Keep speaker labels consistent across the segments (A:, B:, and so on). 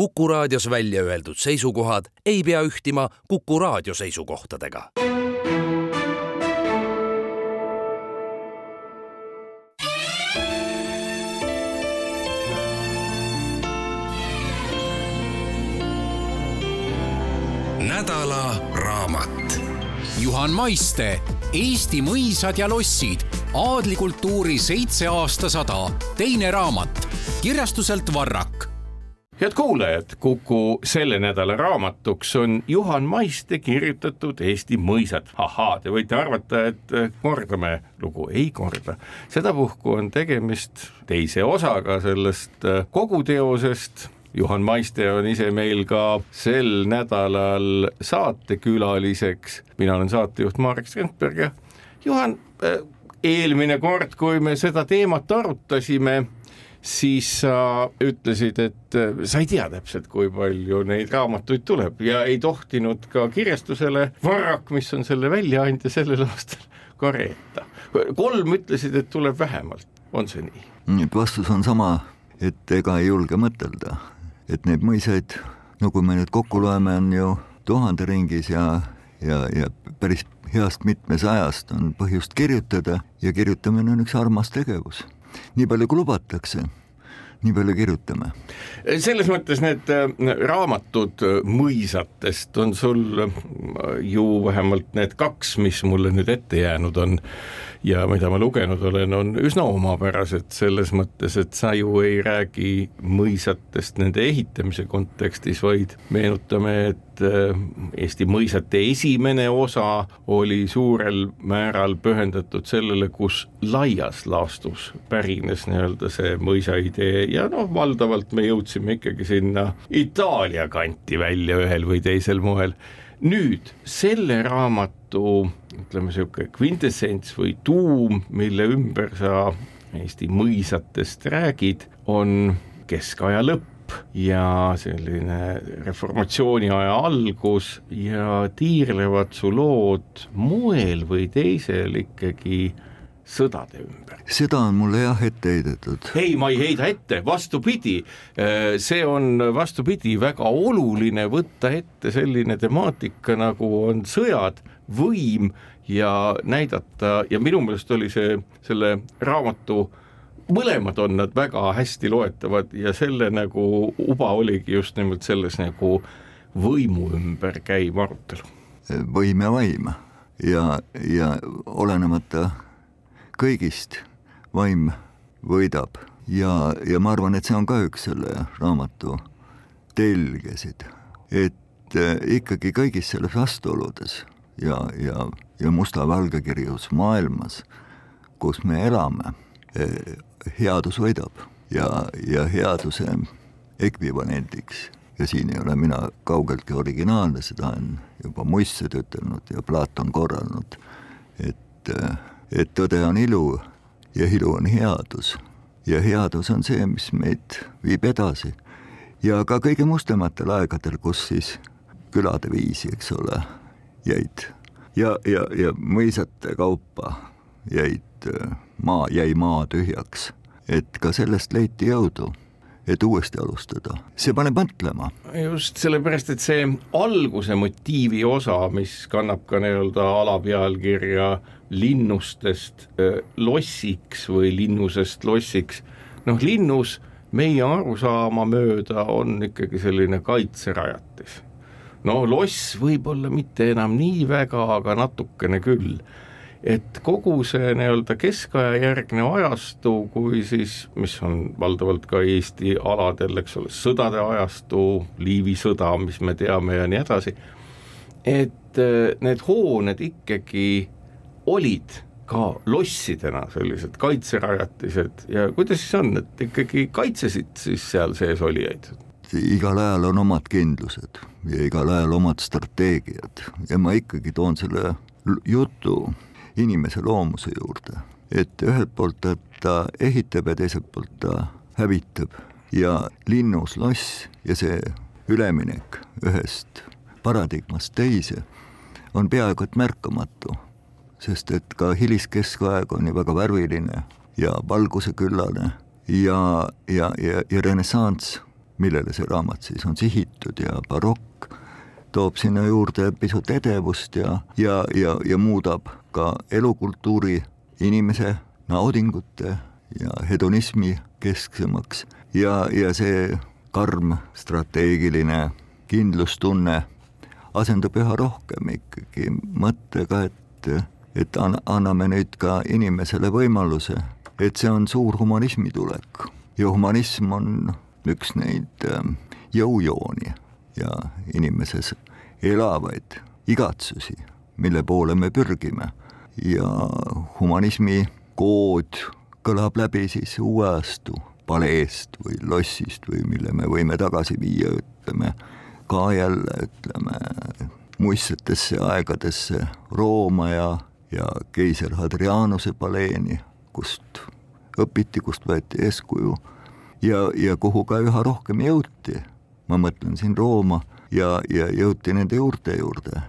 A: Kuku raadios välja öeldud seisukohad ei pea ühtima Kuku raadio seisukohtadega. nädala raamat.
B: Juhan Maiste Eesti mõisad ja lossid, aadlikultuuri seitse aastasada, teine raamat kirjastuselt Varrak
C: head kuulajad, Kuku selle nädala raamatuks on Juhan Maiste kirjutatud Eesti mõisad. ahaa, te võite arvata, et kordame lugu, ei korda. sedapuhku on tegemist teise osaga sellest koguteosest Juhan Maiste on ise meil ka sel nädalal saatekülaliseks, mina olen saatejuht Marek Strandberg ja Juhan, eelmine kord, kui me seda teemat arutasime, siis sa ütlesid, et äh, sa ei tea täpselt, kui palju neid raamatuid tuleb ja ei tohtinud ka kirjastusele Varrak, mis on selle väljaandja sellel aastal, ka reeta. kolm ütlesid, et tuleb vähemalt, on see nii?
D: vastus on sama, et ega ei julge mõtelda, et neid mõisaid, no kui me nüüd kokku loeme, on ju tuhande ringis ja, ja, ja päris heast mitmesajast on põhjust kirjutada ja kirjutamine on üks armas tegevus nii palju kui lubatakse nii palju kirjutame.
C: selles mõttes need äh, raamatud äh, mõisatest on sul äh, ju vähemalt need kaks, mis mulle nüüd ette jäänud on ja mida ma lugenud olen, on üsna omapärased selles mõttes, et sa ju ei räägi mõisatest nende ehitamise kontekstis, vaid meenutame, et äh, Eesti mõisate esimene osa oli suurel määral pühendatud sellele, kus laias laastus pärines nii-öelda see mõisa idee ja noh, valdavalt me jõudsime ikkagi sinna Itaalia kanti välja ühel või teisel moel nüüd selle raamatu ütleme niisugune kvintessents või tuum, mille ümber sa Eesti mõisatest räägid, on keskaja lõpp ja selline reformatsiooni aja algus ja tiirlevad su lood moel või teisel ikkagi sõdade ümber.
D: seda on mulle jah ette heidetud.
C: ei, ma ei heida ette, vastupidi, äh, see on vastupidi väga oluline võtta ette selline temaatika, nagu on sõjad, võim ja näidata ja minu meelest oli see selle raamatu mõlemad on nad väga hästi loetavad ja selle nagu uba oligi just nimelt selles nagu võimu ümber käiv arutelu.
D: võim ja vaim ja, ja olenemata kõigist vaim võidab. Ja, ja ma arvan, et see on ka üks selle raamatu telgesid, et äh, ikkagi kõigis selles vastuoludes ja, ja, ja musta-valgekirjus maailmas, kus me elame, äh, headus võidab. Ja, ja headuse ekvivalendiks ja siin ei ole mina kaugeltki originaalne, seda on juba muistsed ütelnud ja Platon korranud, et äh, et tõde on ilu ja ilu on headus. ja headus on see, mis meid viib edasi. ja ka kõige mustematel aegadel, kus siis külade viisi, eks ole, jäid ja, ja, ja mõisate kaupa jäid maa, jäi maa tühjaks, et ka sellest leiti jõudu et uuesti alustada, see paneb mõtlema.
C: just sellepärast, et see alguse motiivi osa, mis kannab ka nii-öelda alapealkirja linnustest lossiks või linnusest lossiks, noh linnus meie arusaama mööda on ikkagi selline kaitserajatis. no loss võib-olla mitte enam nii väga, aga natukene küll et kogu see nii-öelda keskaja järgne ajastu, kui siis, mis on valdavalt ka Eesti aladel, eks ole, sõdade ajastu, Liivi sõda, mis me teame ja nii edasi, et äh, need hooned ikkagi olid ka lossidena sellised kaitserajatised ja kuidas siis on, et ikkagi kaitsesid siis seal sees olijaid?
D: igal ajal on omad kindlused ja igal ajal omad strateegiad ja ma ikkagi toon selle jutu inimese loomuse juurde. et ühelt poolt ta, ta ehitab ja teiselt poolt ta hävitab ja linnus loss ja see üleminek ühest paradigmast teise on peaaegu et märkamatu, sest et ka hiliskeskaeg on ju väga värviline ja valguseküllane ja, ja, ja, ja renessanss millele see raamat siis on sihitud ja barokk toob sinna juurde pisut edevust ja, ja, ja, ja muudab ka elukultuuri inimese naudingute ja hedonismi kesksemaks. Ja, ja see karm strateegiline kindlustunne asendub üha rohkem ikkagi mõttega, et, et anname nüüd ka inimesele võimaluse, et see on suur humanismi tulek. Ja humanism on üks neid ähm, jõujooni ja inimeses elavaid igatsusi, mille poole me pürgime. Ja humanismi kood kõlab läbi siis uue ajastu paleest või lossist või mille me võime tagasi viia, ütleme ka jälle ütleme muistsetesse aegadesse Rooma ja, ja keiser Hadrianuse paleeni, kust õpiti, kust võeti eeskuju ja, ja kuhu ka üha rohkem jõuti. ma mõtlen siin Rooma ja, ja jõuti nende juurte juurde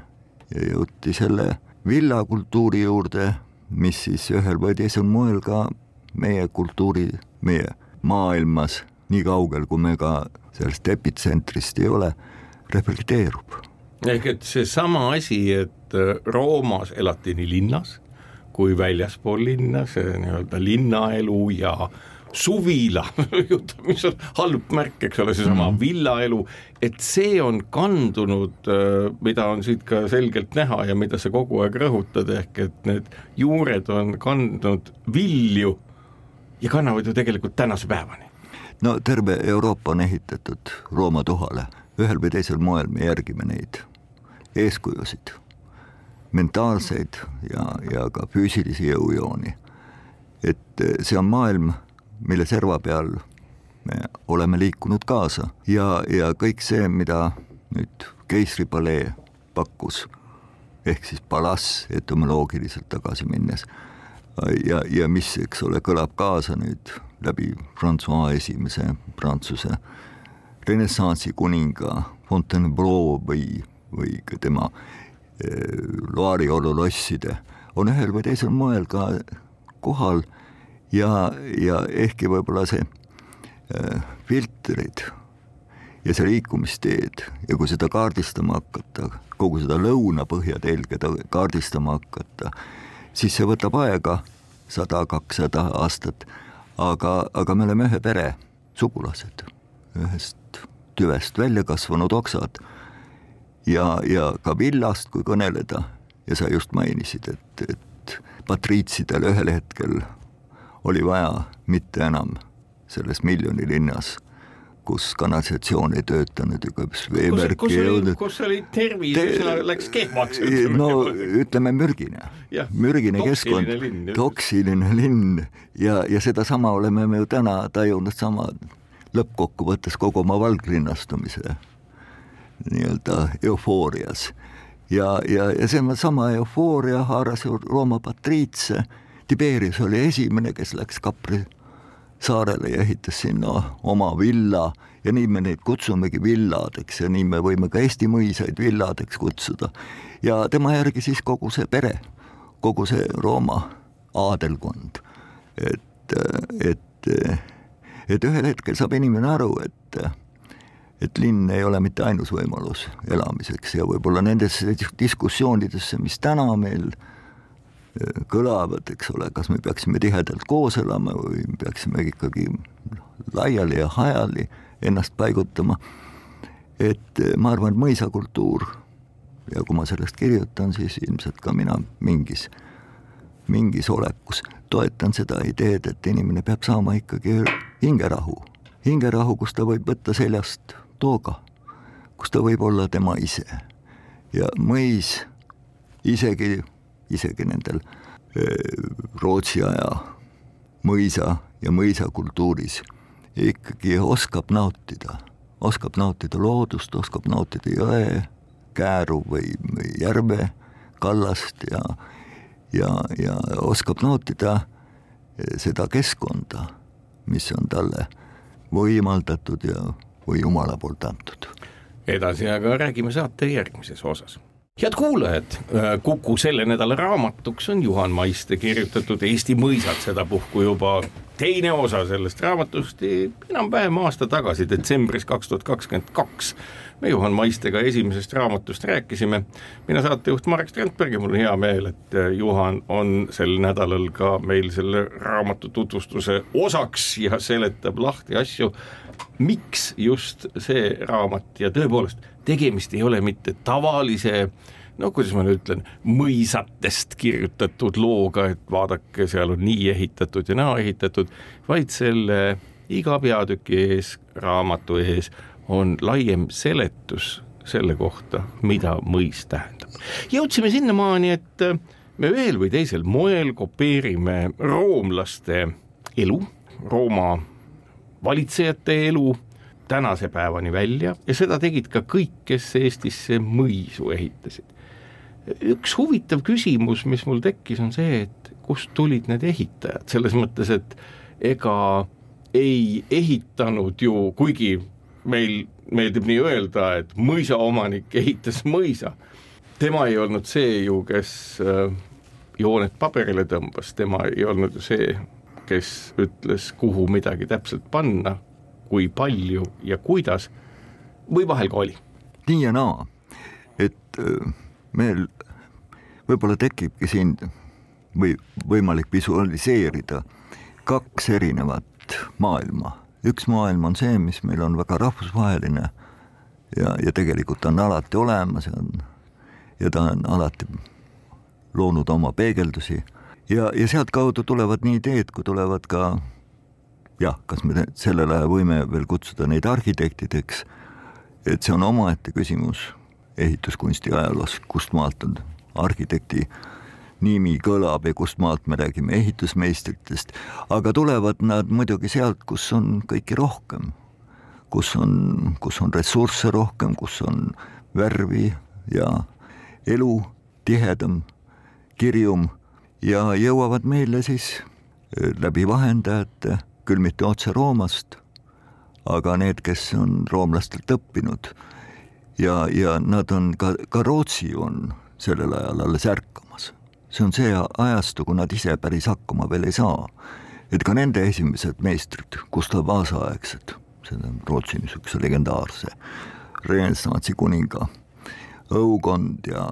D: ja jõuti selle villakultuuri juurde, mis siis ühel või teisel moel ka meie kultuuri, meie maailmas, nii kaugel, kui me ka sellest epitsentrist ei ole, reflekteerub.
C: ehk et seesama asi, et äh, Roomas elati nii linnas kui väljaspool linna, see nii-öelda linnaelu ja suvila mis on halb märk, eks ole, seesama mm -hmm. villaelu, et see on kandunud, äh, mida on siit ka selgelt näha ja mida sa kogu aeg rõhutad, ehk et need juured on kandnud vilju ja kannavad ju tegelikult tänase päevani.
D: no terve Euroopa on ehitatud Rooma tuhale, ühel või teisel moel me järgime neid eeskujusid, mentaalseid ja, ja ka füüsilisi jõujooni. et see on maailm, mille serva peal me oleme liikunud kaasa ja, ja kõik see, mida nüüd keisripalee pakkus, ehk siis palass etümoloogiliselt tagasi minnes ja, ja mis, eks ole, kõlab kaasa nüüd läbi Francois esimese Prantsuse renessansi kuninga Fontainebleau või, või ka tema eh, Loari olulosside on ühel või teisel moel ka kohal. Ja, ja ehkki võib-olla see äh, filtrid ja see liikumisteed ja kui seda kaardistama hakata, kogu seda lõuna-põhja telge kaardistama hakata, siis see võtab aega sada, kakssada aastat, aga, aga me oleme ühe pere sugulased, ühest tüvest välja kasvanud oksad ja, ja ka villast, kui kõneleda, ja sa just mainisid, et, et patriitsidel ühel hetkel oli vaja mitte enam selles miljonilinnas kus kanalisatsioon ei töötanud ja kus veevärk
C: ei jõudnud. kus oli tervis Te..., läks kehvaks.
D: no ütleme mürgine, mürgine keskkond, toksiline linn. Ja, ja sedasama oleme me ju täna tajunud sama lõppkokkuvõttes kogu oma valglinnastumise nii-öelda eufoorias. ja, ja, ja see sama eufooria haaras ju Rooma patriitse, Tiberius oli esimene, kes läks Kapri saarele ja ehitas sinna oma villa ja nii me neid kutsumegi villadeks ja nii me võime ka Eesti mõisaid villadeks kutsuda. ja tema järgi siis kogu see pere, kogu see Rooma aadelkond, et, et, et ühel hetkel saab inimene aru, et et linn ei ole mitte ainus võimalus elamiseks ja võib-olla nendesse diskussioonidesse, mis täna meil äh, kõlavad, eks ole, kas me peaksime tihedalt koos elama või peaksime ikkagi laiali ja hajali ennast paigutama. et ma arvan, et mõisakultuur ja kui ma sellest kirjutan, siis ilmselt ka mina mingis, mingis olekus toetan seda ideed, et inimene peab saama ikkagi hingerahu, hingerahu, kus ta võib võtta seljast tooga, kus ta võib olla tema ise. Ja mõis isegi isegi nendel Rootsi aja mõisa ja mõisakultuuris ikkagi oskab nautida, oskab nautida loodust, oskab nautida jõe, kääru või, või järve kallast ja, ja, ja oskab nautida seda keskkonda, mis on talle võimaldatud ja, või Jumala poolt antud.
C: edasi aga räägime saate järgmises osas head kuulajad, äh, Kuku selle nädala raamatuks on Juhan Maiste kirjutatud Eesti mõisad, sedapuhku juba teine osa sellest raamatust enam-vähem aasta tagasi, detsembris kaks tuhat kakskümmend kaks. me Juhan Maistega esimesest raamatust rääkisime, mina saatejuht Marek Strandberg ja mul on hea meel, et Juhan on sel nädalal ka meil selle raamatu tutvustuse osaks ja seletab lahti asju, miks just see raamat ja tõepoolest, tegemist ei ole mitte tavalise no kuidas ma nüüd ütlen, mõisatest kirjutatud looga, et vaadake, seal on nii ehitatud ja naa ehitatud, vaid selle iga peatüki ees, raamatu ees on laiem seletus selle kohta, mida mõis tähendab. jõudsime sinnamaani, et me ühel või teisel moel kopeerime roomlaste elu, Rooma valitsejate elu tänase päevani välja ja seda tegid ka kõik, kes Eestisse mõisu ehitasid üks huvitav küsimus, mis mul tekkis, on see, et kust tulid need ehitajad, selles mõttes, et ega ei ehitanud ju, kuigi meil meeldib nii öelda, et mõisaomanik ehitas mõisa, tema ei olnud see ju, kes äh, jooned paberile tõmbas, tema ei olnud ju see, kes ütles, kuhu midagi täpselt panna, kui palju ja kuidas, või vahel ka oli?
D: nii ja naa, et äh, meil võib-olla tekibki siin või võimalik visualiseerida kaks erinevat maailma. üks maailm on see, mis meil on väga rahvusvaheline ja, ja tegelikult on alati olemas ja on, ja ta on alati loonud oma peegeldusi ja, ja sealtkaudu tulevad nii ideed, kui tulevad ka jah, kas me sellel ajal võime veel kutsuda neid arhitektideks, et see on omaette küsimus ehituskunsti ajaloos, kust maalt on arhitekti nimi kõlab ja kust maalt me räägime ehitusmeistritest, aga tulevad nad muidugi sealt, kus on kõiki rohkem, kus on, kus on ressursse rohkem, kus on värvi ja elu tihedam, kirjum ja jõuavad meile siis läbi vahendajate, küll mitte otse Roomast, aga need, kes on roomlastelt õppinud ja, ja nad on ka, ka Rootsi on sellel ajal alles ärkamas. see on see ajastu, kui nad ise päris hakkama veel ei saa. et ka nende esimesed meistrid, Gustav Vasa aegsed, selle Rootsi niisuguse legendaarse renessansi kuninga õukond ja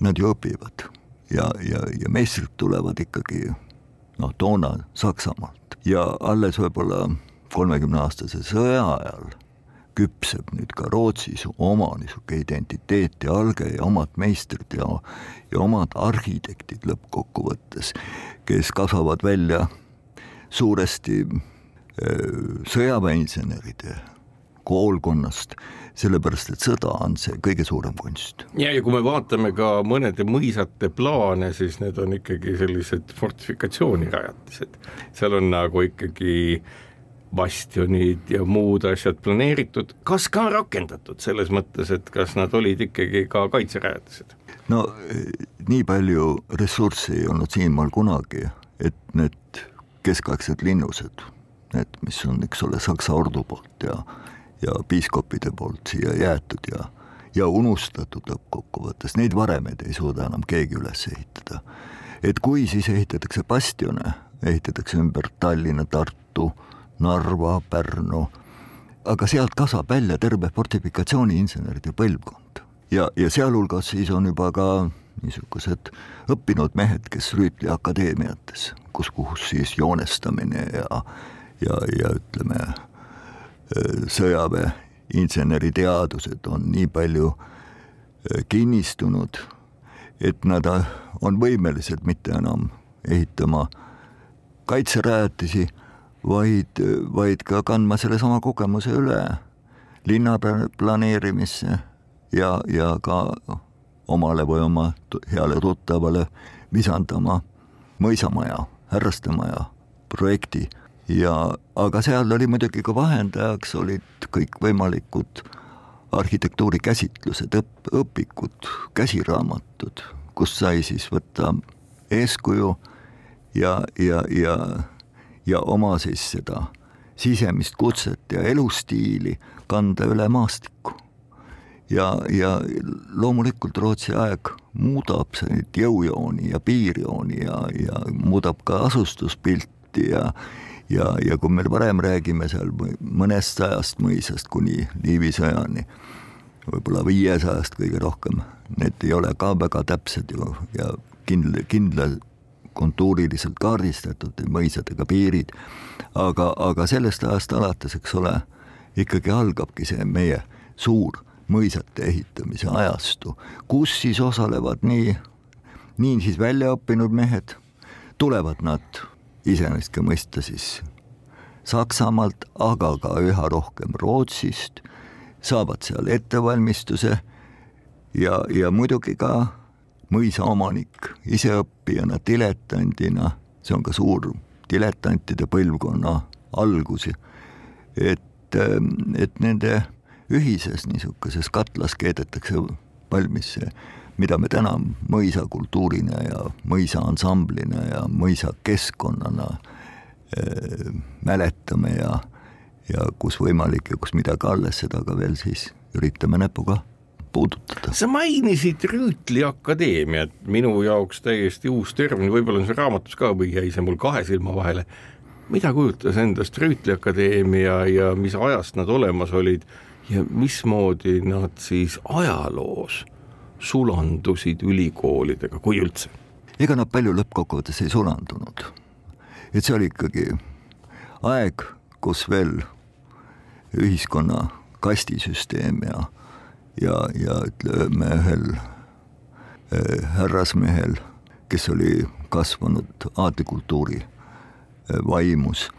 D: nad ju õpivad ja, ja, ja meistrid tulevad ikkagi noh, toona Saksamaalt ja alles võib-olla kolmekümne aastase sõja ajal küpseb nüüd ka Rootsis oma niisugune identiteet ja alge ja omad meistrid ja, ja omad arhitektid lõppkokkuvõttes, kes kasvavad välja suuresti sõjaväeinseneride koolkonnast, sellepärast et sõda on see kõige suurem kunst.
C: ja, ja kui me vaatame ka mõnede mõisate plaane, siis need on ikkagi sellised fortifikatsioonirajatised, seal on nagu ikkagi äh, bastionid ja muud asjad planeeritud, kas ka rakendatud selles mõttes, et kas nad olid ikkagi ka kaitserajatised?
D: no nii palju ressurssi ei olnud siinmaal kunagi, et need keskaegsed linnused, need, mis on, eks ole, Saksa ordu poolt ja, ja piiskopide poolt siia jäetud ja, ja unustatud lõppkokkuvõttes, neid varemeid ei suuda enam keegi üles ehitada. et kui siis ehitatakse bastione, ehitatakse ümber Tallinna, Tartu Narva, Pärnu, aga sealt kasvab välja terve fortifikatsiooniinseneride põlvkond. Ja, ja sealhulgas siis on juba ka niisugused õppinud mehed, kes Rüütli akadeemiates, kus, kus siis joonestamine ja, ja, ja ütleme, sõjaväe inseneriteadused on nii palju kinnistunud, et nad on võimelised mitte enam ehitama kaitserajatisi vaid, vaid ka kandma sellesama kogemuse üle linna planeerimisse ja, ja ka omale või oma heale tuttavale visandama mõisamaja, härrastemaja projekti. Ja, aga seal oli muidugi ka vahendajaks olid kõikvõimalikud arhitektuuri käsitlused, õp-, õpikud, käsiraamatud, kust sai siis võtta eeskuju ja, ja, ja ja oma siis seda sisemist kutset ja elustiili kanda üle maastikku. ja, ja loomulikult Rootsi aeg muudab neid jõujooni ja piirjooni ja, ja muudab ka asustuspilt, ehitati ja ja, ja kui me varem räägime seal mõnest sajast mõisast kuni Liivi sõjani, võib-olla viiesajast kõige rohkem, need ei ole ka väga täpsed ju ja kindla, kindla kontuuriliselt kaardistatud mõisadega piirid, aga, aga sellest ajast alates, eks ole, ikkagi algabki see meie suur mõisate ehitamise ajastu, kus siis osalevad nii, nii siis väljaõppinud mehed, tulevad nad iseenesest ka mõista siis Saksamaalt, aga ka üha rohkem Rootsist, saavad seal ettevalmistuse ja, ja muidugi ka mõisaomanik iseõppijana, diletandina, see on ka suur diletantide põlvkonna algus, et, et nende ühises niisuguses katlas keedetakse valmis see, mida me täna mõisakultuurina ja mõisaansamblina ja mõisakeskkonnana äh, mäletame ja, ja kus võimalik ja kus midagi alles, seda ka veel siis üritame näpuga puudutada.
C: sa mainisid Rüütli Akadeemiat, minu jaoks täiesti uus termin, võib-olla on see raamatus ka või jäi see mul kahe silma vahele. mida kujutas endast Rüütli Akadeemia ja mis ajast nad olemas olid ja mismoodi nad siis ajaloos sulandusid ülikoolidega, kui üldse?
D: ega nad palju lõppkokkuvõttes ei sulandunud. et see oli ikkagi aeg, kus veel ühiskonna kastisüsteem ja ja, ja ütleme ühel äh, härrasmehel, kes oli kasvanud aadlikultuuri äh, vaimus,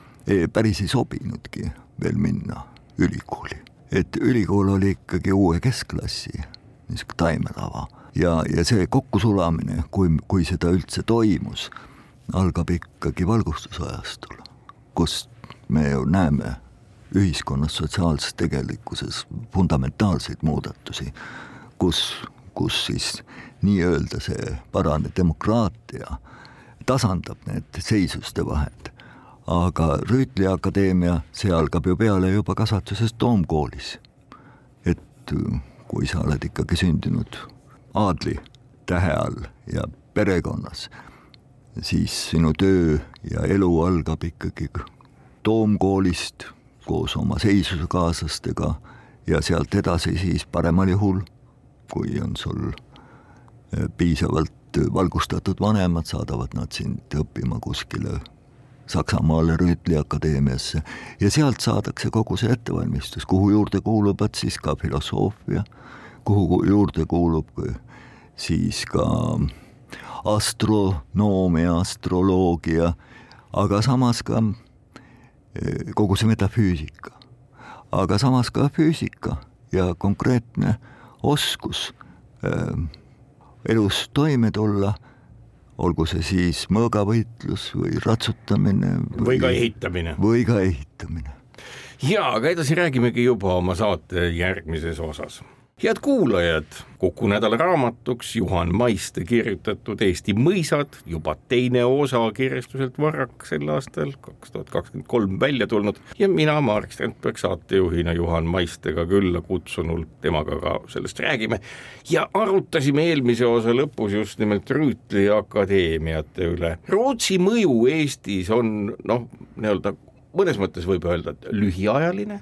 D: päris ei sobinudki veel minna ülikooli. et ülikool oli ikkagi uue keskklassi niisugune taimelava ja, ja see kokkusulamine, kui, kui seda üldse toimus, algab ikkagi valgustusajastul, kus me ju näeme ühiskonnas sotsiaalses tegelikkuses fundamentaalseid muudatusi, kus, kus siis nii-öelda see parane demokraatia tasandab need seisuste vahed. aga Rüütli Akadeemia, see algab ju peale juba kasvatuses Toomkoolis. et kui sa oled ikkagi sündinud aadli tähe all ja perekonnas, siis sinu töö ja elu algab ikkagi Toomkoolist koos oma seisusekaaslastega ja sealt edasi siis paremal juhul, kui on sul eh, piisavalt valgustatud vanemad, saadavad nad sind õppima kuskile Saksamaale Rüütli akadeemiasse ja sealt saadakse kogu see ettevalmistus, kuhu juurde kuuluvad siis ka filosoofia, kuhu juurde kuulub siis ka astronoomia, astroloogia, aga samas ka kogu see metafüüsika. aga samas ka füüsika ja konkreetne oskus äh, elus toime tulla, olgu see siis mõõgavõitlus või ratsutamine.
C: või ka ehitamine.
D: või ka ehitamine.
C: ja, aga edasi räägimegi juba oma saate järgmises osas head kuulajad, Kuku nädala raamatuks Juhan Maiste kirjutatud Eesti mõisad, juba teine osa kirjastuselt Varrak sel aastal, kaks tuhat kakskümmend kolm välja tulnud. Ja mina, Marek Strandberg, saatejuhina Juhan Maistega külla kutsunult, temaga ka sellest räägime. Ja arutasime eelmise osa lõpus just nimelt Rüütli akadeemiate üle. Rootsi mõju Eestis on noh, nii-öelda mõnes mõttes võib öelda, et lühiajaline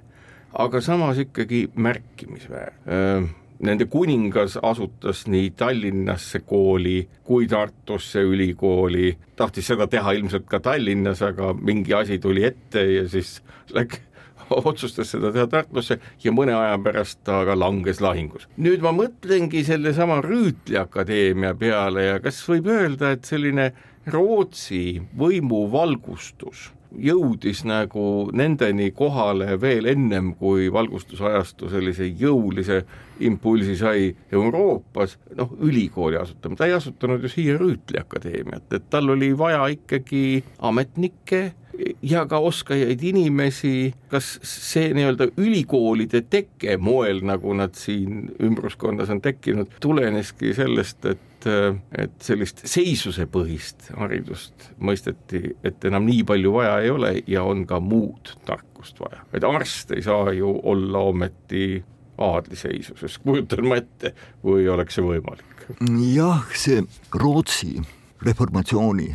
C: aga samas ikkagi märkimisväärne. Nende kuningas asutas nii Tallinnasse kooli kui Tartusse ülikooli, tahtis seda teha ilmselt ka Tallinnas, aga mingi asi tuli ette ja siis läks otsustas seda teha Tartusse ja mõne aja pärast ta ka langes lahingus. nüüd ma mõtlengi sellesama Rüütli akadeemia peale ja kas võib öelda, et selline Rootsi võimuvalgustus jõudis nagu nendeni kohale veel ennem, kui valgustusajastu sellise jõulise impulsi sai Euroopas, noh, ülikooli asutama, ta ei asutanud ju siia Rüütli akadeemiat, et tal oli vaja ikkagi ametnikke ja ka oskajaid inimesi, kas see nii-öelda ülikoolide teke moel, nagu nad siin ümbruskonnas on tekkinud, tuleneski sellest, et et sellist seisusepõhist haridust mõisteti, et enam nii palju vaja ei ole ja on ka muud tarkust vaja, et arst ei saa ju olla ometi aadliseisuses, kujutan ma ette, või oleks see võimalik?
D: jah, see Rootsi reformatsiooni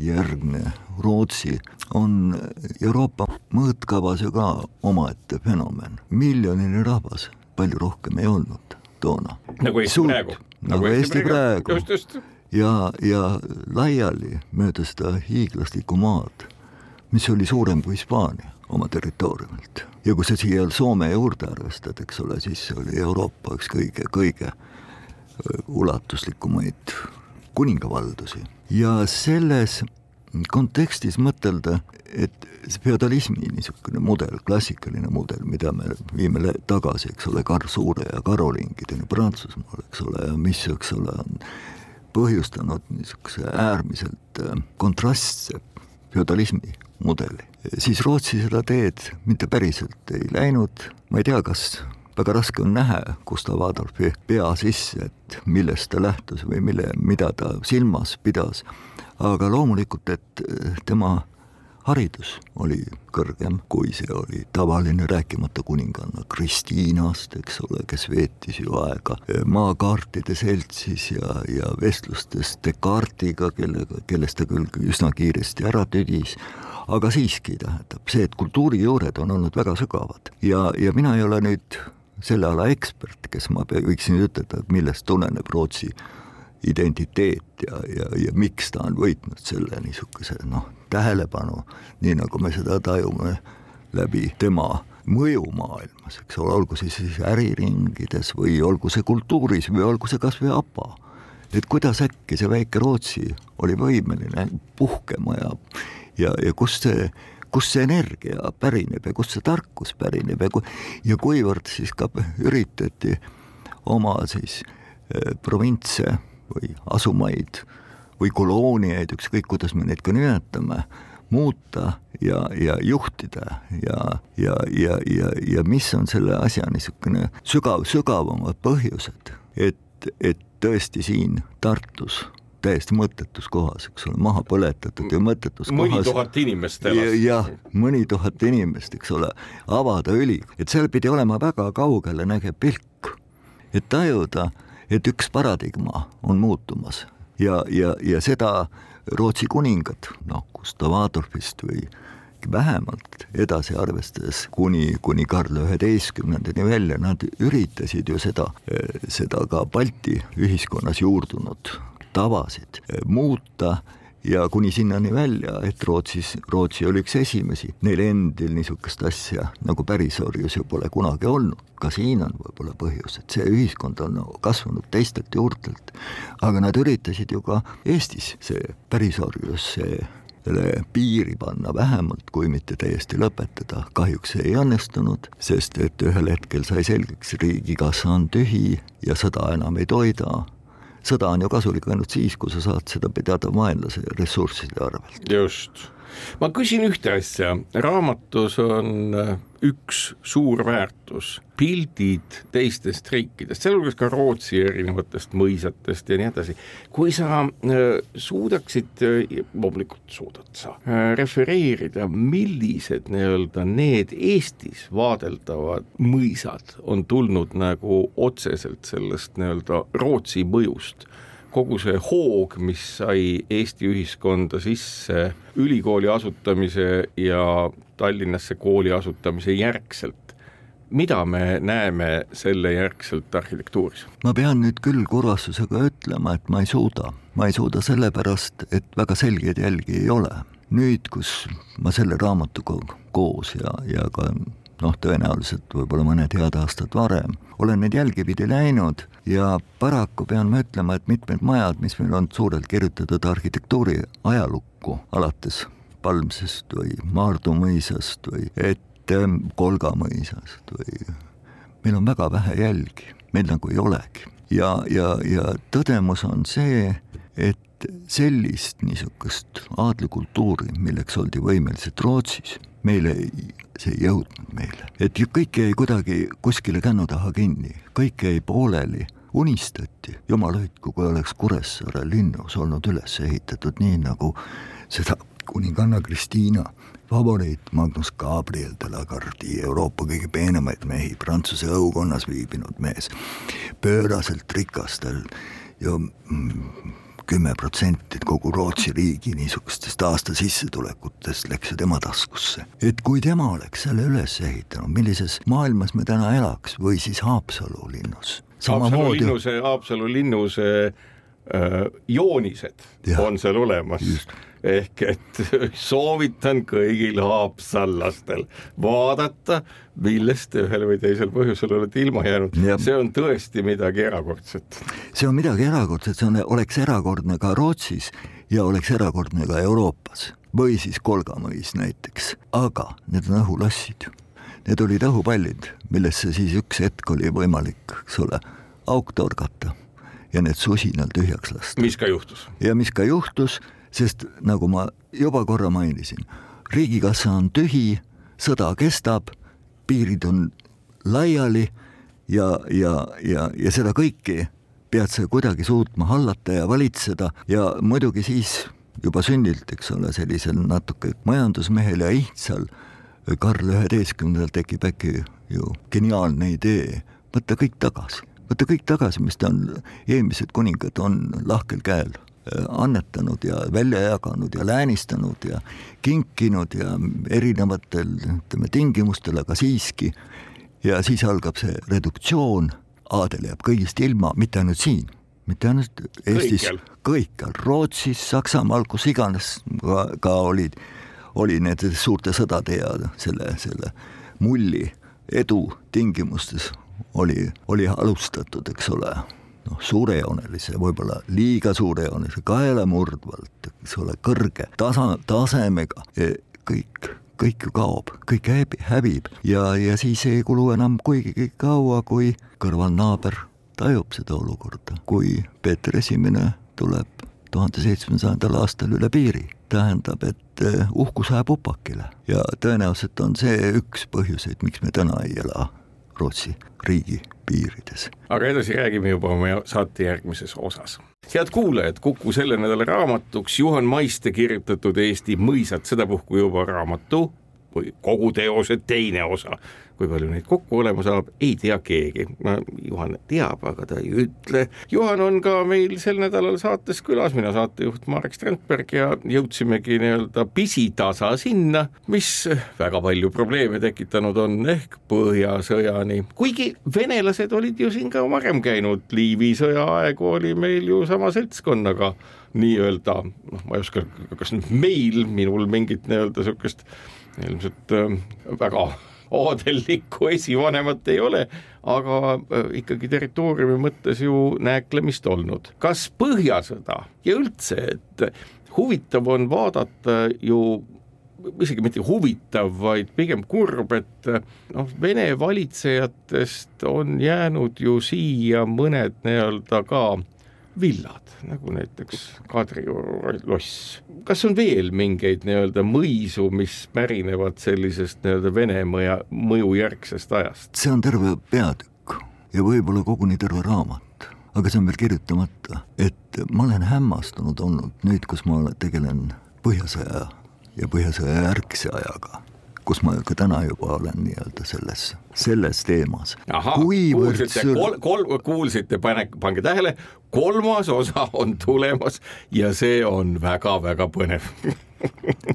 D: järgne Rootsi on Euroopa mõõtkavas ju ka omaette fenomen. miljoniline rahvas, palju rohkem ei olnud toona.
C: nagu Eesti praegu.
D: Nagu Eesti praegu, ja, ja laiali mööda seda hiiglaslikku maad, mis oli suurem kui Hispaania oma territooriumilt. ja kui sa siia Soome juurde arvestad, eks ole, siis oli Euroopa üks kõige, kõige ulatuslikumaid kuningavaldusi. Ja selles kontekstis mõtelda, et see feodalismi niisugune mudel, klassikaline mudel, mida me viime tagasi, eks ole, Karl Suure ja karolingideni Prantsusmaal, eks ole, ja mis, eks ole, on põhjustanud niisuguse äärmiselt äh, kontrastse feodalismi mudeli, siis Rootsi seda teed mitte päriselt ei läinud, ma ei tea, kas väga raske on näha Gustav Adolfi pea sisse, et millest ta lähtus või mille, mida ta silmas pidas, aga loomulikult, et eh, tema haridus oli kõrgem, kui see oli tavaline, rääkimata kuninganna Kristiinast, eks ole, kes veetis ju aega maakaartide seltsis ja, ja vestlustes Descartesiga, kellega, kellest ta küll üsna kiiresti ära tüdis, aga siiski tähendab see, et kultuurijuured on olnud väga sügavad. Ja, ja mina ei ole nüüd selle ala ekspert, kes ma võiksin ütelda, millest tuleneb Rootsi identiteet ja, ja, ja miks ta on võitnud selle niisuguse noh, tähelepanu, nii nagu me seda tajume läbi tema mõju maailmas, eks ole, olgu see siis äriringides või olgu see kultuuris või olgu see kas või APA. et kuidas äkki see väike Rootsi oli võimeline puhkema ja, ja, ja kust see kust see energia pärineb ja kust see tarkus pärineb ja ku-, ja kuivõrd siis ka üritati oma siis eh, provintse või asumaid või kolooniaid, ükskõik kuidas me neid ka nimetame, muuta ja, ja juhtida ja, ja, ja, ja, ja mis on selle asja niisugune sügav, sügavamad põhjused, et, et tõesti siin Tartus täiesti mõttetus kohas, eks ole, maha põletatud ja mõttetus
C: mõni
D: kohas.
C: mõni tuhat inimest elas.
D: jah, mõni tuhat inimest, eks ole, avada õli, et seal pidi olema väga kaugele nägev pilk, et tajuda, et üks paradigma on muutumas. Ja, ja, ja seda Rootsi kuningad, noh, Gustav Adolfist või vähemalt edasi arvestades kuni, kuni Karl üheteistkümnendani välja, nad üritasid ju seda, seda ka Balti ühiskonnas juurdunud tavasid muuta ja kuni sinnani välja, et Rootsis, Rootsi oli üks esimesi, neil endil niisugust asja nagu pärisorjus ju pole kunagi olnud. ka siin on võib-olla põhjus, et see ühiskond on kasvanud teistelt juurtelt, aga nad üritasid ju ka Eestis see pärisorjus, see selle piiri panna vähemalt, kui mitte täiesti lõpetada. kahjuks see ei õnnestunud, sest et ühel hetkel sai selgeks, riigikassa on tühi ja sõda enam ei toida sõda on ju kasulik ainult siis, kui sa saad seda pidada vaenlase ressursside arvelt.
C: just, ma küsin ühte asja, raamatus on äh, üks suur väärtus, pildid teistest riikidest, sealhulgas ka Rootsi erinevatest mõisatest ja nii edasi. kui sa äh, suudaksid, äh, loomulikult suudad sa, refereerida, millised nii-öelda need Eestis vaadeldavad mõisad on tulnud nagu otseselt sellest nii-öelda Rootsi mõjust kogu see hoog, mis sai Eesti ühiskonda sisse ülikooli asutamise ja Tallinnasse kooli asutamise järgselt, mida me näeme selle järgselt arhitektuuris?
D: ma pean nüüd küll kurvastusega ütlema, et ma ei suuda, ma ei suuda sellepärast, et väga selgeid jälgi ei ole. nüüd, kus ma selle raamatuga koos ja, ja ka noh, tõenäoliselt võib-olla mõned head aastad varem, olen neid jälgi pidi läinud ja paraku pean ma ütlema, et mitmed majad, mis meil on suurelt kirjutatud arhitektuuri ajalukku, alates Palmsest või Maardu mõisast või et ähm, Kolga mõisast või meil on väga vähe jälgi, meil nagu ei olegi. ja, ja, ja tõdemus on see, et sellist niisugust aadlikultuuri, milleks oldi võimelised Rootsis meile ei, see ei jõudnud meile, et kõik jäi kuidagi kuskile kännu taha kinni, kõik jäi pooleli, unistati, jumal hoidku, kui oleks Kuressaare linnus olnud üles ehitatud nii, nagu seda kuninganna Kristiina favoriit Magnus Gabriel de la Gardie, Euroopa kõige peenemaid mehi, Prantsuse õukonnas viibinud mees, pööraselt rikastel ju mm, kümme protsenti kogu Rootsi riigi niisugustest aastasissetulekutest läks ju tema taskusse. et kui tema oleks selle üles ehitanud, millises maailmas me täna elaks või siis Haapsalu linnus.
C: Haapsalu linnuse, Haapsalu linnuse äh, joonised ja, on seal olemas just ehk et soovitan kõigil haapsallastel vaadata, millest te ühel või teisel põhjusel olete ilma jäänud, see on tõesti midagi erakordset.
D: see on midagi erakordset, see on, oleks erakordne ka Rootsis ja oleks erakordne ka Euroopas või siis Kolgamõis näiteks, aga need on õhulassid. Need olid õhupallid, millesse siis üks hetk oli võimalik, eks ole, auk torgata ja need susinal tühjaks lasta.
C: mis ka juhtus?
D: ja mis ka juhtus sest nagu ma juba korra mainisin, riigikassa on tühi, sõda kestab, piirid on laiali ja, ja, ja, ja seda kõike pead sa kuidagi suutma hallata ja valitseda. Ja muidugi siis juba sünnilt, eks ole, sellisel natuke majandusmehel ja ihtsal Karl üheteistkümnendal tekib äkki ju geniaalne idee. Võtta kõik tagasi, võtta kõik tagasi, mis ta on, eelmised kuningad on lahkel käel annetanud ja välja jaganud ja läänistanud ja kinkinud ja erinevatel ütleme tingimustel, aga siiski. ja siis algab see reduktsioon, aadel jääb kõigist ilma, mitte ainult siin, mitte ainult Eestis, kõikjal, Rootsis, Saksamaal, kus iganes ka, ka olid, oli need suurte sõdade ja selle, selle mulli edu tingimustes oli, oli alustatud, eks ole noh, suurejoonelise, võib-olla liiga suurejoonelise, kaelamurdvalt, eks ole, kõrge tasa, tasemega, e, kõik, kõik ju kaob, kõik häbi, hävib ja, ja siis ei kulu enam kuigi kaua, kui kõrvalnaaber tajub seda olukorda, kui Peeter Esimene tuleb tuhande seitsmesajandal aastal üle piiri, tähendab, et e, uhkus ajab upakile. Ja tõenäoliselt on see üks põhjuseid, miks me täna ei ela Rootsi riigi piirides.
C: aga edasi räägime juba oma saate järgmises osas. head kuulajad, Kuku selle nädala raamatuks Juhan Maiste kirjutatud Eesti mõisad sedapuhku juba raamatu või kogu teose teine osa kui palju neid kokku olema saab, ei tea keegi. Juhan teab, aga ta ei ütle. Juhan on ka meil sel nädalal saates külas, mina saatejuht Marek Strandberg ja jõudsimegi nii-öelda pisitasa sinna, mis väga palju probleeme tekitanud on, ehk Põhjasõjani. kuigi venelased olid ju siin ka varem käinud, Liivi sõja aegu oli meil ju sama seltskonnaga nii-öelda, noh, ma ei oska, kas nüüd meil, minul mingit nii-öelda niisugust ilmselt äh, väga aadellikku esivanemat ei ole, aga äh, ikkagi territooriumi mõttes ju nääklemist olnud. kas Põhjasõda ja üldse, et huvitav on vaadata ju isegi mitte huvitav, vaid pigem kurb, et noh, Vene valitsejatest on jäänud ju siia mõned nii-öelda ka villad, nagu näiteks Kadrioru loss. kas on veel mingeid nii-öelda mõisu, mis pärinevad sellisest nii-öelda Vene mõja, mõjujärgsest ajast?
D: see on terve peatükk ja võib-olla koguni terve raamat, aga see on veel kirjutamata, et ma olen hämmastunud olnud nüüd, kus ma tegelen Põhjasõja ja Põhjasõja järgse ajaga kus ma ka täna juba olen nii-öelda selles, selles teemas.
C: kuulsite kol,, kol, kuulsite, pane, pange tähele, kolmas osa on tulemas ja see on väga-väga põnev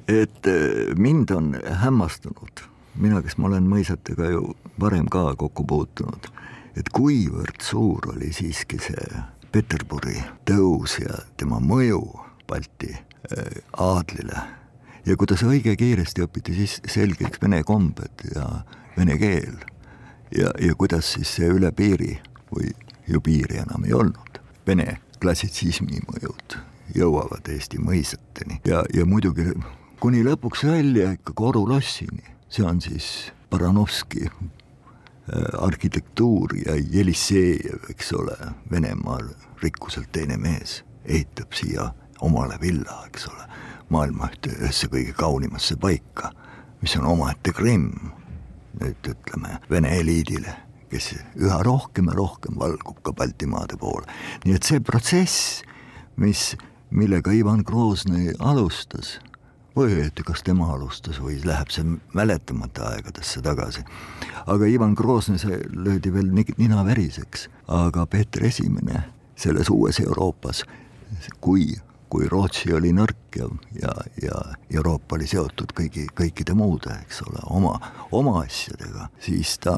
D: et äh, mind on hämmastanud, mina, kes ma olen mõisatega ju varem ka kokku puutunud, et kuivõrd suur oli siiski see Peterburi tõus ja tema mõju Balti äh, aadlile ja kuidas õige kiiresti õpiti siis selgeks vene kombed ja vene keel. Ja, ja kuidas siis see üle piiri või ju piiri enam ei olnud, vene klassitsismi mõjud jõuavad Eesti mõisateni. Ja, ja muidugi kuni lõpuks välja ikka Koru lossini, see on siis Baranovski äh, arhitektuur ja Jelissejev, eks ole, Venemaal rikkuselt teine mees, ehitab siia omale villa, eks ole maailma ühte, ühesse kõige kaunimasse paika, mis on omaette Krimm, nüüd ütleme Vene eliidile, kes üha rohkem ja rohkem valgub ka Baltimaade poole. nii et see protsess, mis, millega Ivan Groznõi alustas, või õieti, kas tema alustas või läheb see mäletamata aegadesse tagasi. aga Ivan Groznõi, see löödi veel nina veriseks, aga Peeter Esimene selles uues Euroopas kui, kui Rootsi oli nõrk ja, ja, ja Euroopa oli seotud kõigi, kõikide muude, eks ole, oma, oma asjadega, siis ta,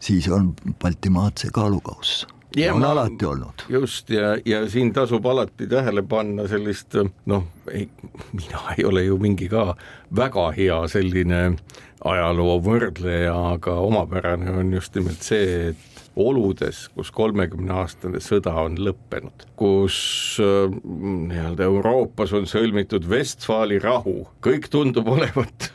D: siis on Baltimaad see kaalukauss ja on ma, alati olnud.
C: just, ja, ja siin tasub alati tähele panna sellist noh, ei, mina ei ole ju mingi ka väga hea selline ajaloo võrdleja, aga omapärane on just nimelt see, et oludes, kus kolmekümneaastane sõda on lõppenud, kus äh, nii-öelda Euroopas on sõlmitud Vestfaali rahu, kõik tundub olevat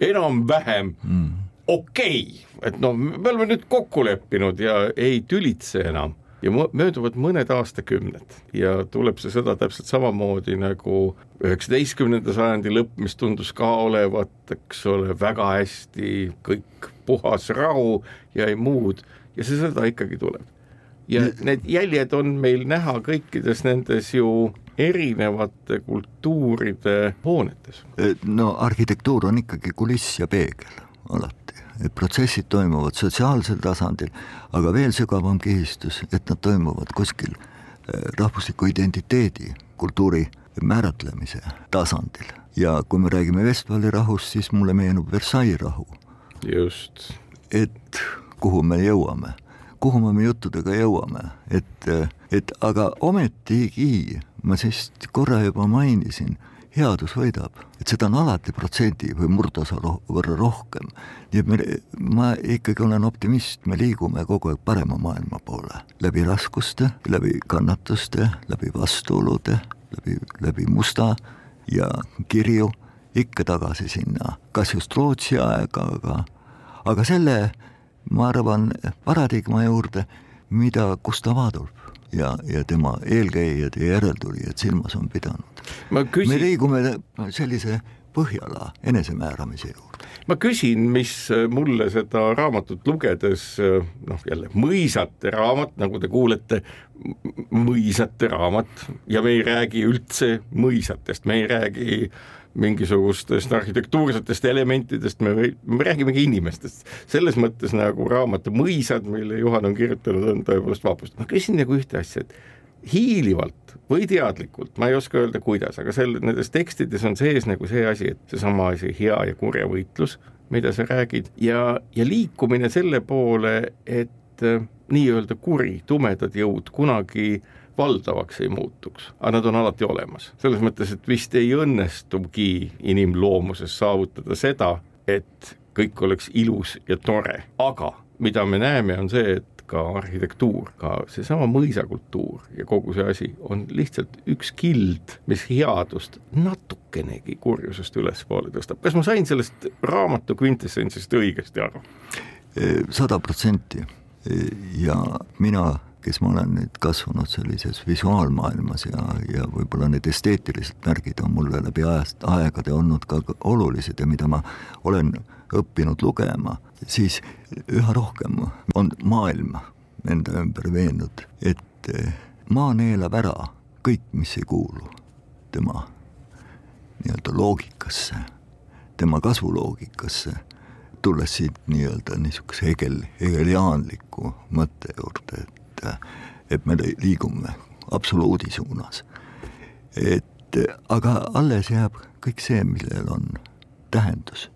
C: enam-vähem mm. okei okay., et noh, me oleme nüüd kokku leppinud ja ei tülitse enam ja mööduvad mõned aastakümned ja tuleb see sõda täpselt samamoodi nagu üheksateistkümnenda sajandi lõpp, mis tundus ka olevat, eks ole, väga hästi, kõik puhas rahu ja ei muud ja see sõda ikkagi tuleb. ja need jäljed on meil näha kõikides nendes ju erinevate kultuuride hoonetes.
D: no arhitektuur on ikkagi kuliss ja peegel alati et protsessid toimuvad sotsiaalsel tasandil, aga veel sügavam kihistus, et nad toimuvad kuskil eh, rahvusliku identiteedi, kultuuri määratlemise tasandil. ja kui me räägime Vestfali rahust, siis mulle meenub Versailles rahu.
C: just.
D: et kuhu me jõuame, kuhu me oma juttudega jõuame, et, et aga ometigi ma siis korra juba mainisin headus võidab, et seda on alati protsendi või murdosa võrra rohkem. nii et me, ma ikkagi olen optimist, me liigume kogu aeg parema maailma poole. Läbi raskuste, läbi kannatuste, läbi vastuolude, läbi, läbi musta ja kirju. Ikka tagasi sinna, kas just Rootsi aega, aga, aga selle, ma arvan, paradigma juurde, mida Gustav Adolf ja, ja tema eelkäijad ja järeltulijad silmas on pidanud. Küsin... me liigume sellise Põhjala enesemääramise juurde.
C: ma küsin, mis mulle seda raamatut lugedes, noh jälle mõisate raamat, nagu te kuulete, mõisate raamat ja me ei räägi üldse mõisatest, me ei räägi äh, mingisugustest arhitektuursetest elementidest, me, me räägimegi inimestest. selles mõttes nagu raamatu Mõisad, mille Juhan on kirjutanud, on tõepoolest vapust. ma küsin nagu ühte asja, et hiilivalt või teadlikult, ma ei oska öelda, kuidas, aga seal nendes tekstides on sees nagu see asi, et seesama asi, hea ja kurja võitlus, mida sa räägid, ja, ja liikumine selle poole, et äh, nii-öelda kuri, tumedad jõud kunagi valdavaks ei muutuks, aga nad on alati olemas. selles mõttes, et vist ei õnnestugi inimloomuses saavutada seda, et kõik oleks ilus ja tore, aga mida me näeme, on see, et ka arhitektuur, ka seesama mõisakultuur ja kogu see asi on lihtsalt üks kild, mis headust natukenegi kurjusest ülespoole tõstab. kas ma sain sellest raamatu kvintessentsist õigesti aru?
D: sada protsenti ja mina kes ma olen nüüd kasvanud sellises visuaalmaailmas ja, ja võib-olla need esteetilised märgid on mulle läbi ajast, aegade olnud ka olulised ja mida ma olen õppinud lugema, siis üha rohkem on maailm enda ümber veennud, et maa neelab ära kõik, mis ei kuulu tema nii-öelda loogikasse, tema kasvuloogikasse, tulles siit nii-öelda niisuguse hegel, hegeliaanliku mõtte juurde, et et, et me liigume absoluudi suunas. et aga alles jääb kõik see, millel on tähendus.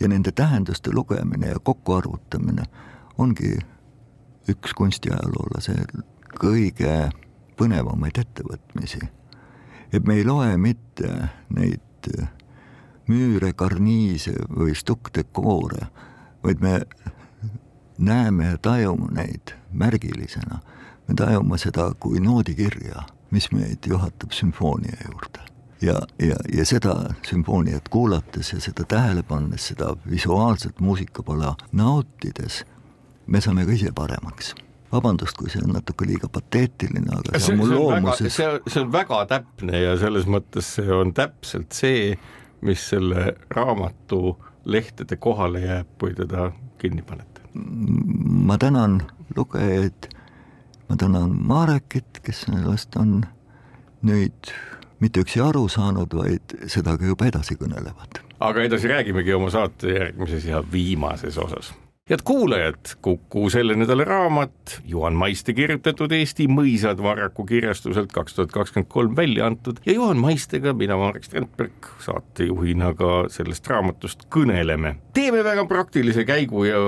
D: ja nende tähenduste lugemine ja kokkuarvutamine ongi üks kunstiajaloolase kõige põnevamaid ettevõtmisi. et me ei loe mitte neid müüre, karniise või stukkdekoore, vaid me näeme ja tajume neid märgilisena, me tajume seda kui noodikirja, mis meid juhatab sümfoonia juurde. ja, ja, ja seda sümfooniat kuulates ja seda tähele pannes, seda visuaalset muusikapala nautides, me saame ka ise paremaks vabandust, kui see on natuke liiga pateetiline, aga see, see on mul loomuses.
C: see, see on väga täpne ja selles mõttes see on täpselt see, mis selle raamatu lehtede kohale jääb, kui teda kinni panete
D: ma tänan lugejaid, ma tänan Marekit, kes sellest on nüüd mitte üksi aru saanud, vaid seda ka juba edasi kõnelevad.
C: aga edasi räägimegi oma saate järgmises ja viimases osas head kuulajad, Kuku selle nädala raamat, Juhan Maiste kirjutatud Eesti mõisad Varraku kirjastuselt kaks tuhat kakskümmend kolm välja antud ja Juhan Maistega, mina, Marek Strandberg, saatejuhina ka sellest raamatust kõneleme. teeme väga praktilise käigu ja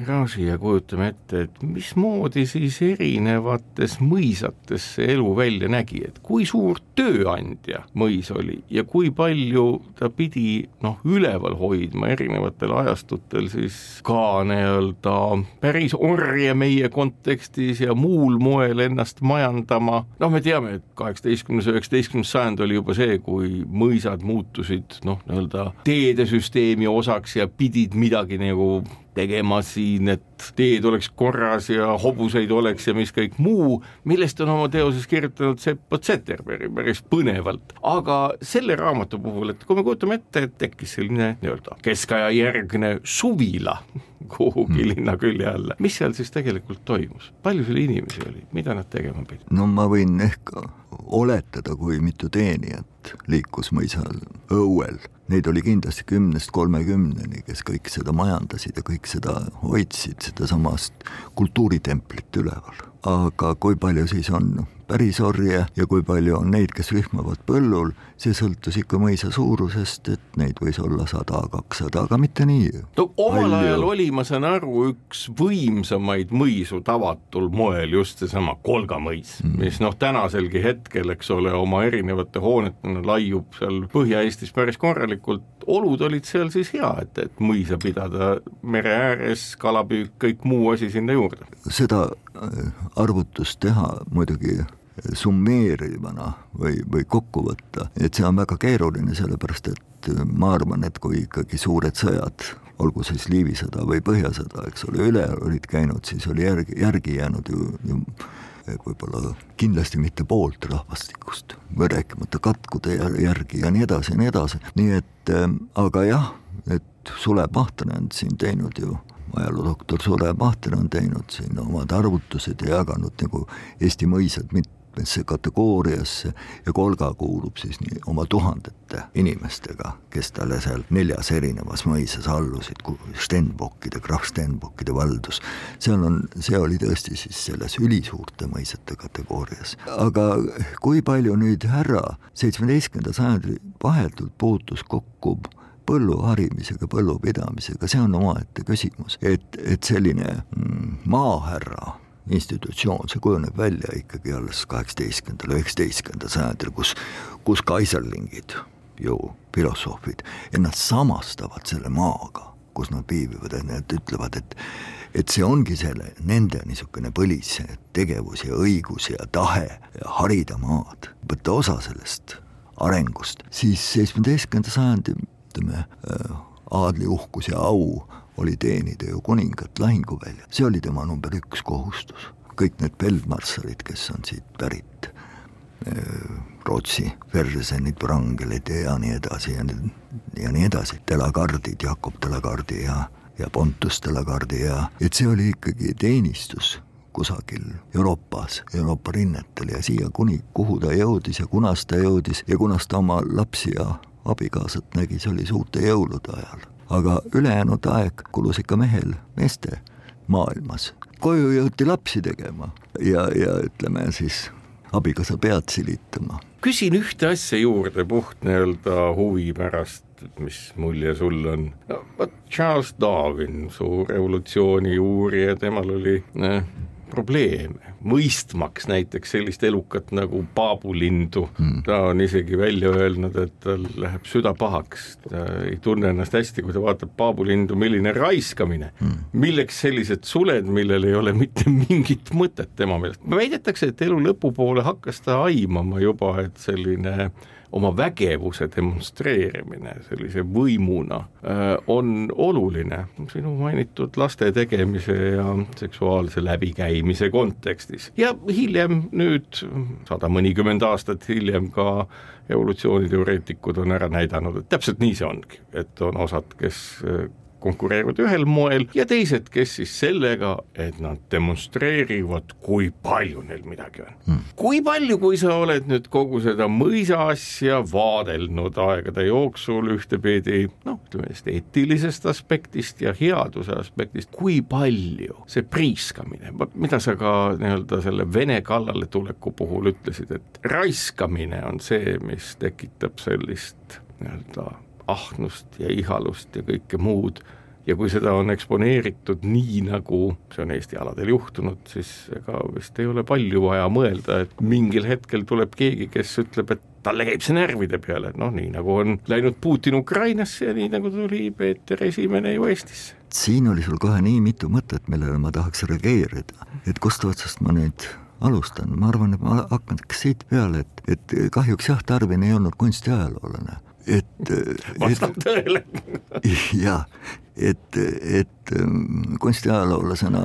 C: garaaži ja kujutame ette, et mismoodi siis erinevates mõisates see elu välja nägi, et kui suur tööandja mõis oli ja kui palju ta pidi noh, üleval hoidma erinevatel ajastutel siis ka nii-öelda päris orje meie kontekstis ja muul moel ennast majandama, noh, me teame, et kaheksateistkümnes, üheksateistkümnes sajand oli juba see, kui mõisad muutusid noh, nii-öelda teedesüsteemi osaks ja pidid midagi nagu tegema siin, et teed oleks korras ja hobuseid oleks ja mis kõik muu, millest on oma teoses kirjutanud Seppo Zetterberg päris põnevalt. aga selle raamatu puhul, et kui me kujutame ette, et tekkis selline nii-öelda keskaja järgne suvila kuhugi mm. linna külje alla, mis seal siis tegelikult toimus, palju seal inimesi oli, mida nad tegema pidid?
D: no ma võin ehk oletada, kui mitu teenijat liikus mõisal õuel neid oli kindlasti kümnest kolmekümneni, kes kõik seda majandasid ja kõik seda hoidsid, sedasamast kultuuritemplit üleval. aga kui palju siis on pärisorje ja kui palju on neid, kes vihmavad põllul, see sõltus ikka mõisa suurusest, et neid võis olla sada, kakssada, aga mitte nii.
C: no omal palju... ajal oli, ma saan aru, üks võimsamaid mõisu tavatul moel just seesama Kolga mõis mm., mis noh, tänaselgi hetkel, eks ole, oma erinevate hoonetena laiub seal Põhja-Eestis päris korralikult, olud olid seal siis hea, et, et mõisa pidada mere ääres, kalapüük, kõik muu asi sinna juurde.
D: seda äh, arvutust teha muidugi summeerivana või, või kokku võtta, et see on väga keeruline, sellepärast et ma arvan, et kui ikkagi suured sõjad, olgu siis Liivi sõda või Põhjasõda, eks ole, üle olid käinud, siis oli järgi, järgi jäänud ju, ju võib-olla kindlasti mitte poolt rahvastikust, rääkimata katkude järgi ja nii edasi ja nii edasi, nii et äh, aga jah, et Sulev Mahten on siin teinud ju ajaloodoktor Sulev Mahten on teinud siin omad arvutused ja jaganud nagu Eesti mõisad mit-, mitmesse kategooriasse ja Kolga kuulub siis nii oma tuhandete inimestega, kes talle seal neljas erinevas mõisas allusid, Stenbockide, krahv Stenbockide valdus. seal on, see oli tõesti siis selles ülisuurte mõisate kategoorias. aga kui palju nüüd härra seitsmeteistkümnenda sajandi vahetult puutus kokku põllu harimisega, põllupidamisega, see on omaette küsimus, et, et selline mm, maahärra institutsioon, see kujuneb välja ikkagi alles kaheksateistkümnendal, üheksateistkümnendal sajandil, kus, kus kaiserlingid ju filosoofid, et nad samastavad selle maaga, kus nad viibivad, et nad ütlevad, et et see ongi selle, nende niisugune põlis tegevus ja õigus ja tahe ja harida maad, võtta osa sellest arengust, siis seitsmeteistkümnenda sajandi ütleme, äh, aadli uhkus ja au oli teenida ju kuningat lahinguväljal, see oli tema number üks kohustus. kõik need feldmarssalid, kes on siit pärit, Rootsi Fersenid, Wrangelid ja nii edasi ja ja nii edasi, Delagardid, Jakob Delagardi ja, ja Pontus Delagardi ja et see oli ikkagi teenistus kusagil Euroopas, Euroopa rinnetel ja siia kuni, kuhu ta jõudis ja kunas ta jõudis ja kunas ta oma lapsi ja abikaasat nägi, see oli suurte jõulude ajal aga ülejäänud aeg kulus ikka mehel meeste maailmas. koju jõuti lapsi tegema ja, ja ütleme siis abikaasa pead silitama.
C: küsin ühte asja juurde puht nii-öelda huvi pärast, mis mulje sul on? no vot Charles Darwin, suur evolutsiooni uurija, temal oli äh, probleeme, mõistmaks näiteks sellist elukat nagu paabulindu hmm., ta on isegi välja öelnud, et tal läheb süda pahaks, ta ei tunne ennast hästi, kui ta vaatab paabulindu, milline raiskamine hmm., milleks sellised suled, millel ei ole mitte mingit mõtet tema meelest. väidetakse, et elu lõpupoole hakkas ta aimama juba, et selline äh, oma vägevuse demonstreerimine sellise võimuna äh, on oluline sinu mainitud laste tegemise ja seksuaalse läbikäimise kontekstis. Ja hiljem nüüd sada mõnikümmend aastat hiljem ka evolutsiooniteoreetikud on ära näidanud, et täpselt nii see ongi, et on osad, kes konkureerivad ühel moel ja teised, kes siis sellega, et nad demonstreerivad, kui palju neil midagi on. Hmm.. kui palju, kui sa oled nüüd kogu seda mõisa asja vaadelnud aegade jooksul ühtepidi noh, ütleme sellest eetilisest aspektist ja headuse aspektist, kui palju see priiskamine, mida sa ka nii-öelda selle Vene kallaletuleku puhul ütlesid, et raiskamine on see, mis tekitab sellist nii-öelda ahnust ja ihalust ja kõike muud ja kui seda on eksponeeritud nii, nagu see on Eesti aladel juhtunud, siis ega vist ei ole palju vaja mõelda, et mingil hetkel tuleb keegi, kes ütleb, et talle käib see närvide peale, et noh, nii nagu on läinud Putin Ukrainasse ja nii nagu tuli Peeter Esimene ju Eestisse.
D: siin oli sul kohe nii mitu mõtet, millele ma tahaks reageerida, et kust otsast ma nüüd alustan, ma arvan, et ma hakkan siit peale, et, et kahjuks jah, Tarvin ei olnud kunstiajaloolane et
C: vastab tõele.
D: Jah, et, et ähm, kunstiajaloolasena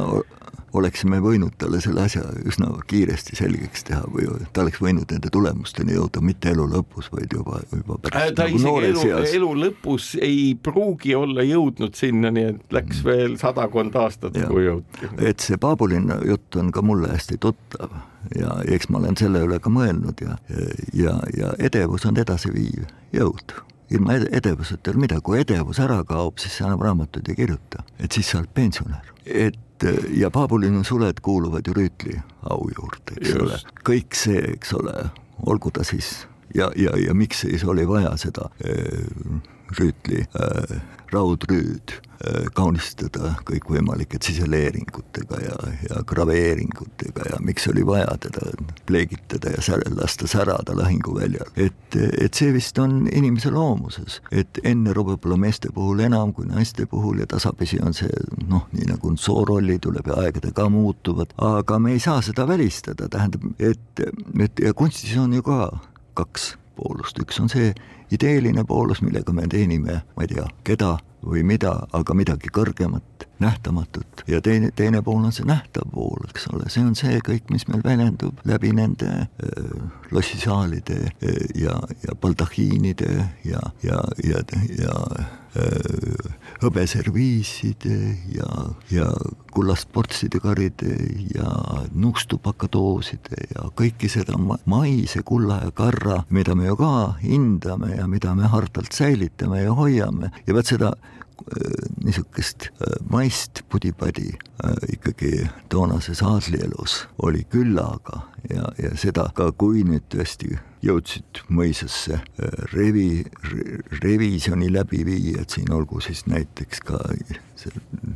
D: oleksime võinud talle selle asja üsna kiiresti selgeks teha või ta oleks võinud nende tulemusteni jõuda mitte elu lõpus, vaid juba, juba
C: pärast äh, ta nagu isegi elu, seas. elu lõpus ei pruugi olla jõudnud sinna, nii et läks mm. veel sadakond aastat, kui jõuti.
D: et see Paabulinna jutt on ka mulle hästi tuttav ja eks ma olen selle üle ka mõelnud ja, ja, ja edevus on edasiviiv jõud ilma edevuseta ei ole midagi, kui edevus ära kaob, siis sa enam raamatuid ei kirjuta, et siis sa oled pensionär. et ja Paabulinu suled kuuluvad ju Rüütli au juurde, eks Just. ole, kõik see, eks ole, olgu ta siis ja, ja, ja miks siis oli vaja seda äh, Rüütli äh, raudrüüd äh, kaunistada kõikvõimalike tsiseleeringutega ja, ja graveeringutega ja miks oli vaja teda pleegitada ja säre, lasta särada lahinguväljal. et, et see vist on inimese loomuses, et enne võib-olla meeste puhul enam kui naiste puhul ja tasapisi on see noh, nii nagu soorollid tuleb ja aegadega muutuvad, aga me ei saa seda välistada, tähendab, et, et ja kunstis on ju ka kaks poolust, üks on see ideeline poolus, millega me teenime, ma ei tea, keda või mida, aga midagi kõrgemat, nähtamatut. Ja teine, teine pool on see nähtav pool, eks ole, see on see kõik, mis meil väljendub läbi nende äh, lossisaalide äh, ja, ja baldahiinide ja, ja, ja, ja äh, hõbeserviiside ja, ja kullast portside karide ja nuustupakadooside ja kõike seda maise kulla ja karra, mida me ju ka hindame ja mida me hartalt säilitame ja hoiame. Ja vot seda niisugust äh, maist pudi-padi äh, ikkagi toonases aadlielus oli küllaga ja, ja seda ka, kui nüüd tõesti jõudsid mõisasse revi, revisjoni läbiviijad siin, olgu siis näiteks ka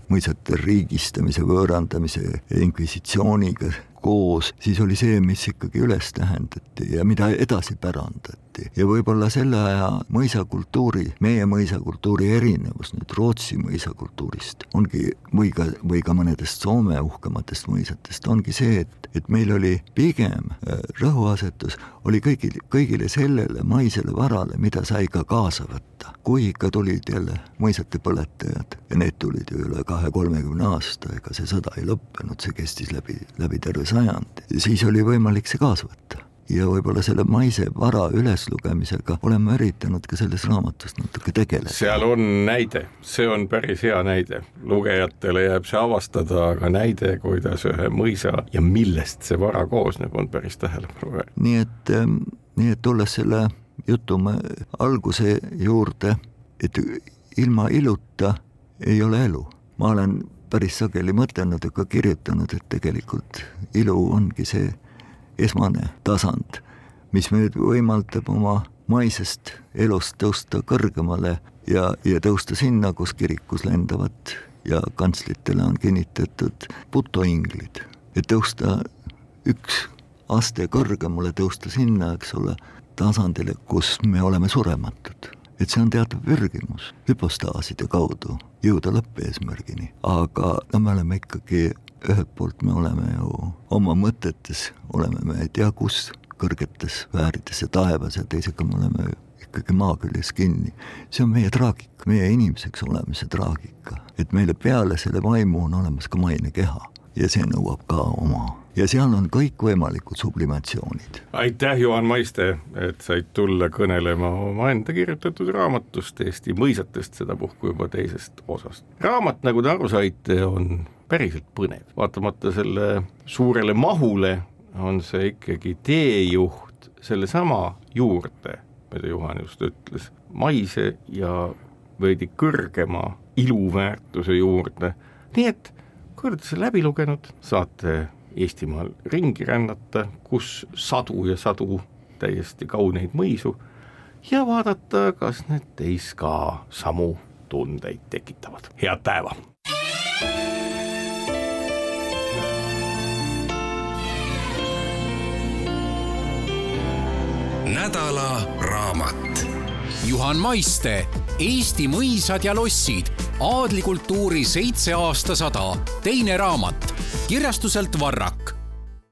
D: mõisate riigistamise, võõrandamise inkvisitsiooniga koos, siis oli see, mis ikkagi üles tähendati ja mida edasi pärandati. ja võib-olla selle aja mõisakultuuri, meie mõisakultuuri erinevus nüüd Rootsi mõisakultuurist ongi, või ka, või ka mõnedest Soome uhkematest mõisatest, ongi see, et, et meil oli pigem äh, rõhuasetus oli kõigil, kõigile sellele maisele varale, mida sai ka kaasa võtta. kui ikka tulid jälle mõisate põletajad ja need tulid ju üle kahe-kolmekümne aasta, ega see sõda ei lõppenud, see kestis läbi, läbi terve sajand, siis oli võimalik see kaasa võtta ja võib-olla selle maise vara üleslugemisega olen ma üritanud ka selles raamatus natuke tegeleda.
C: seal on näide, see on päris hea näide, lugejatele jääb see avastada, aga näide, kuidas ühe mõisa ja millest see vara koosneb, on päris tähelepanuväärne.
D: nii et, ähm, nii et tulles selle jutu alguse juurde, et ilma iluta ei ole elu, ma olen päris sageli mõtelnud ja ka kirjutanud, et tegelikult ilu ongi see esmane tasand, mis meil võimaldab oma maisest elust tõusta kõrgemale ja, ja tõusta sinna, kus kirikus lendavad ja kantslitele on kinnitatud putoinglid, et tõusta üks aste kõrgemale, tõusta sinna, eks ole, tasandile, kus me oleme surematud et see on teatav pürgimus hüpostaaside kaudu jõuda lõppeesmärgini, aga no me oleme ikkagi, ühelt poolt me oleme ju oma mõtetes, oleme me ei tea kus, kõrgetes sfäärides ja taevas ja teisega me oleme ikkagi maa küljes kinni. see on meie traagika, meie inimeseks olemise traagika, et meile peale selle vaimu on olemas ka maine keha ja see nõuab ka oma ja seal on kõikvõimalikud sublimatsioonid.
C: aitäh, Juhan Maiste, et said tulla kõnelema omaenda kirjutatud raamatust Eesti mõisatest, sedapuhku juba teisest osast. raamat, nagu te aru saite, on päriselt põnev, vaatamata selle suurele mahule on see ikkagi teejuht sellesama juurde, mida Juhan just ütles, maise ja veidi kõrgema iluväärtuse juurde, nii et kui olete selle läbi lugenud, saate Eestimaal ringi rännata, kus sadu ja sadu täiesti kauneid mõisu ja vaadata, kas need teis ka samu tundeid tekitavad. head päeva!
B: nädala raamat. Juhan Maiste Eesti mõisad ja lossid, aadlikultuuri seitse aastasada, teine raamat. Kirjastuselt Varrak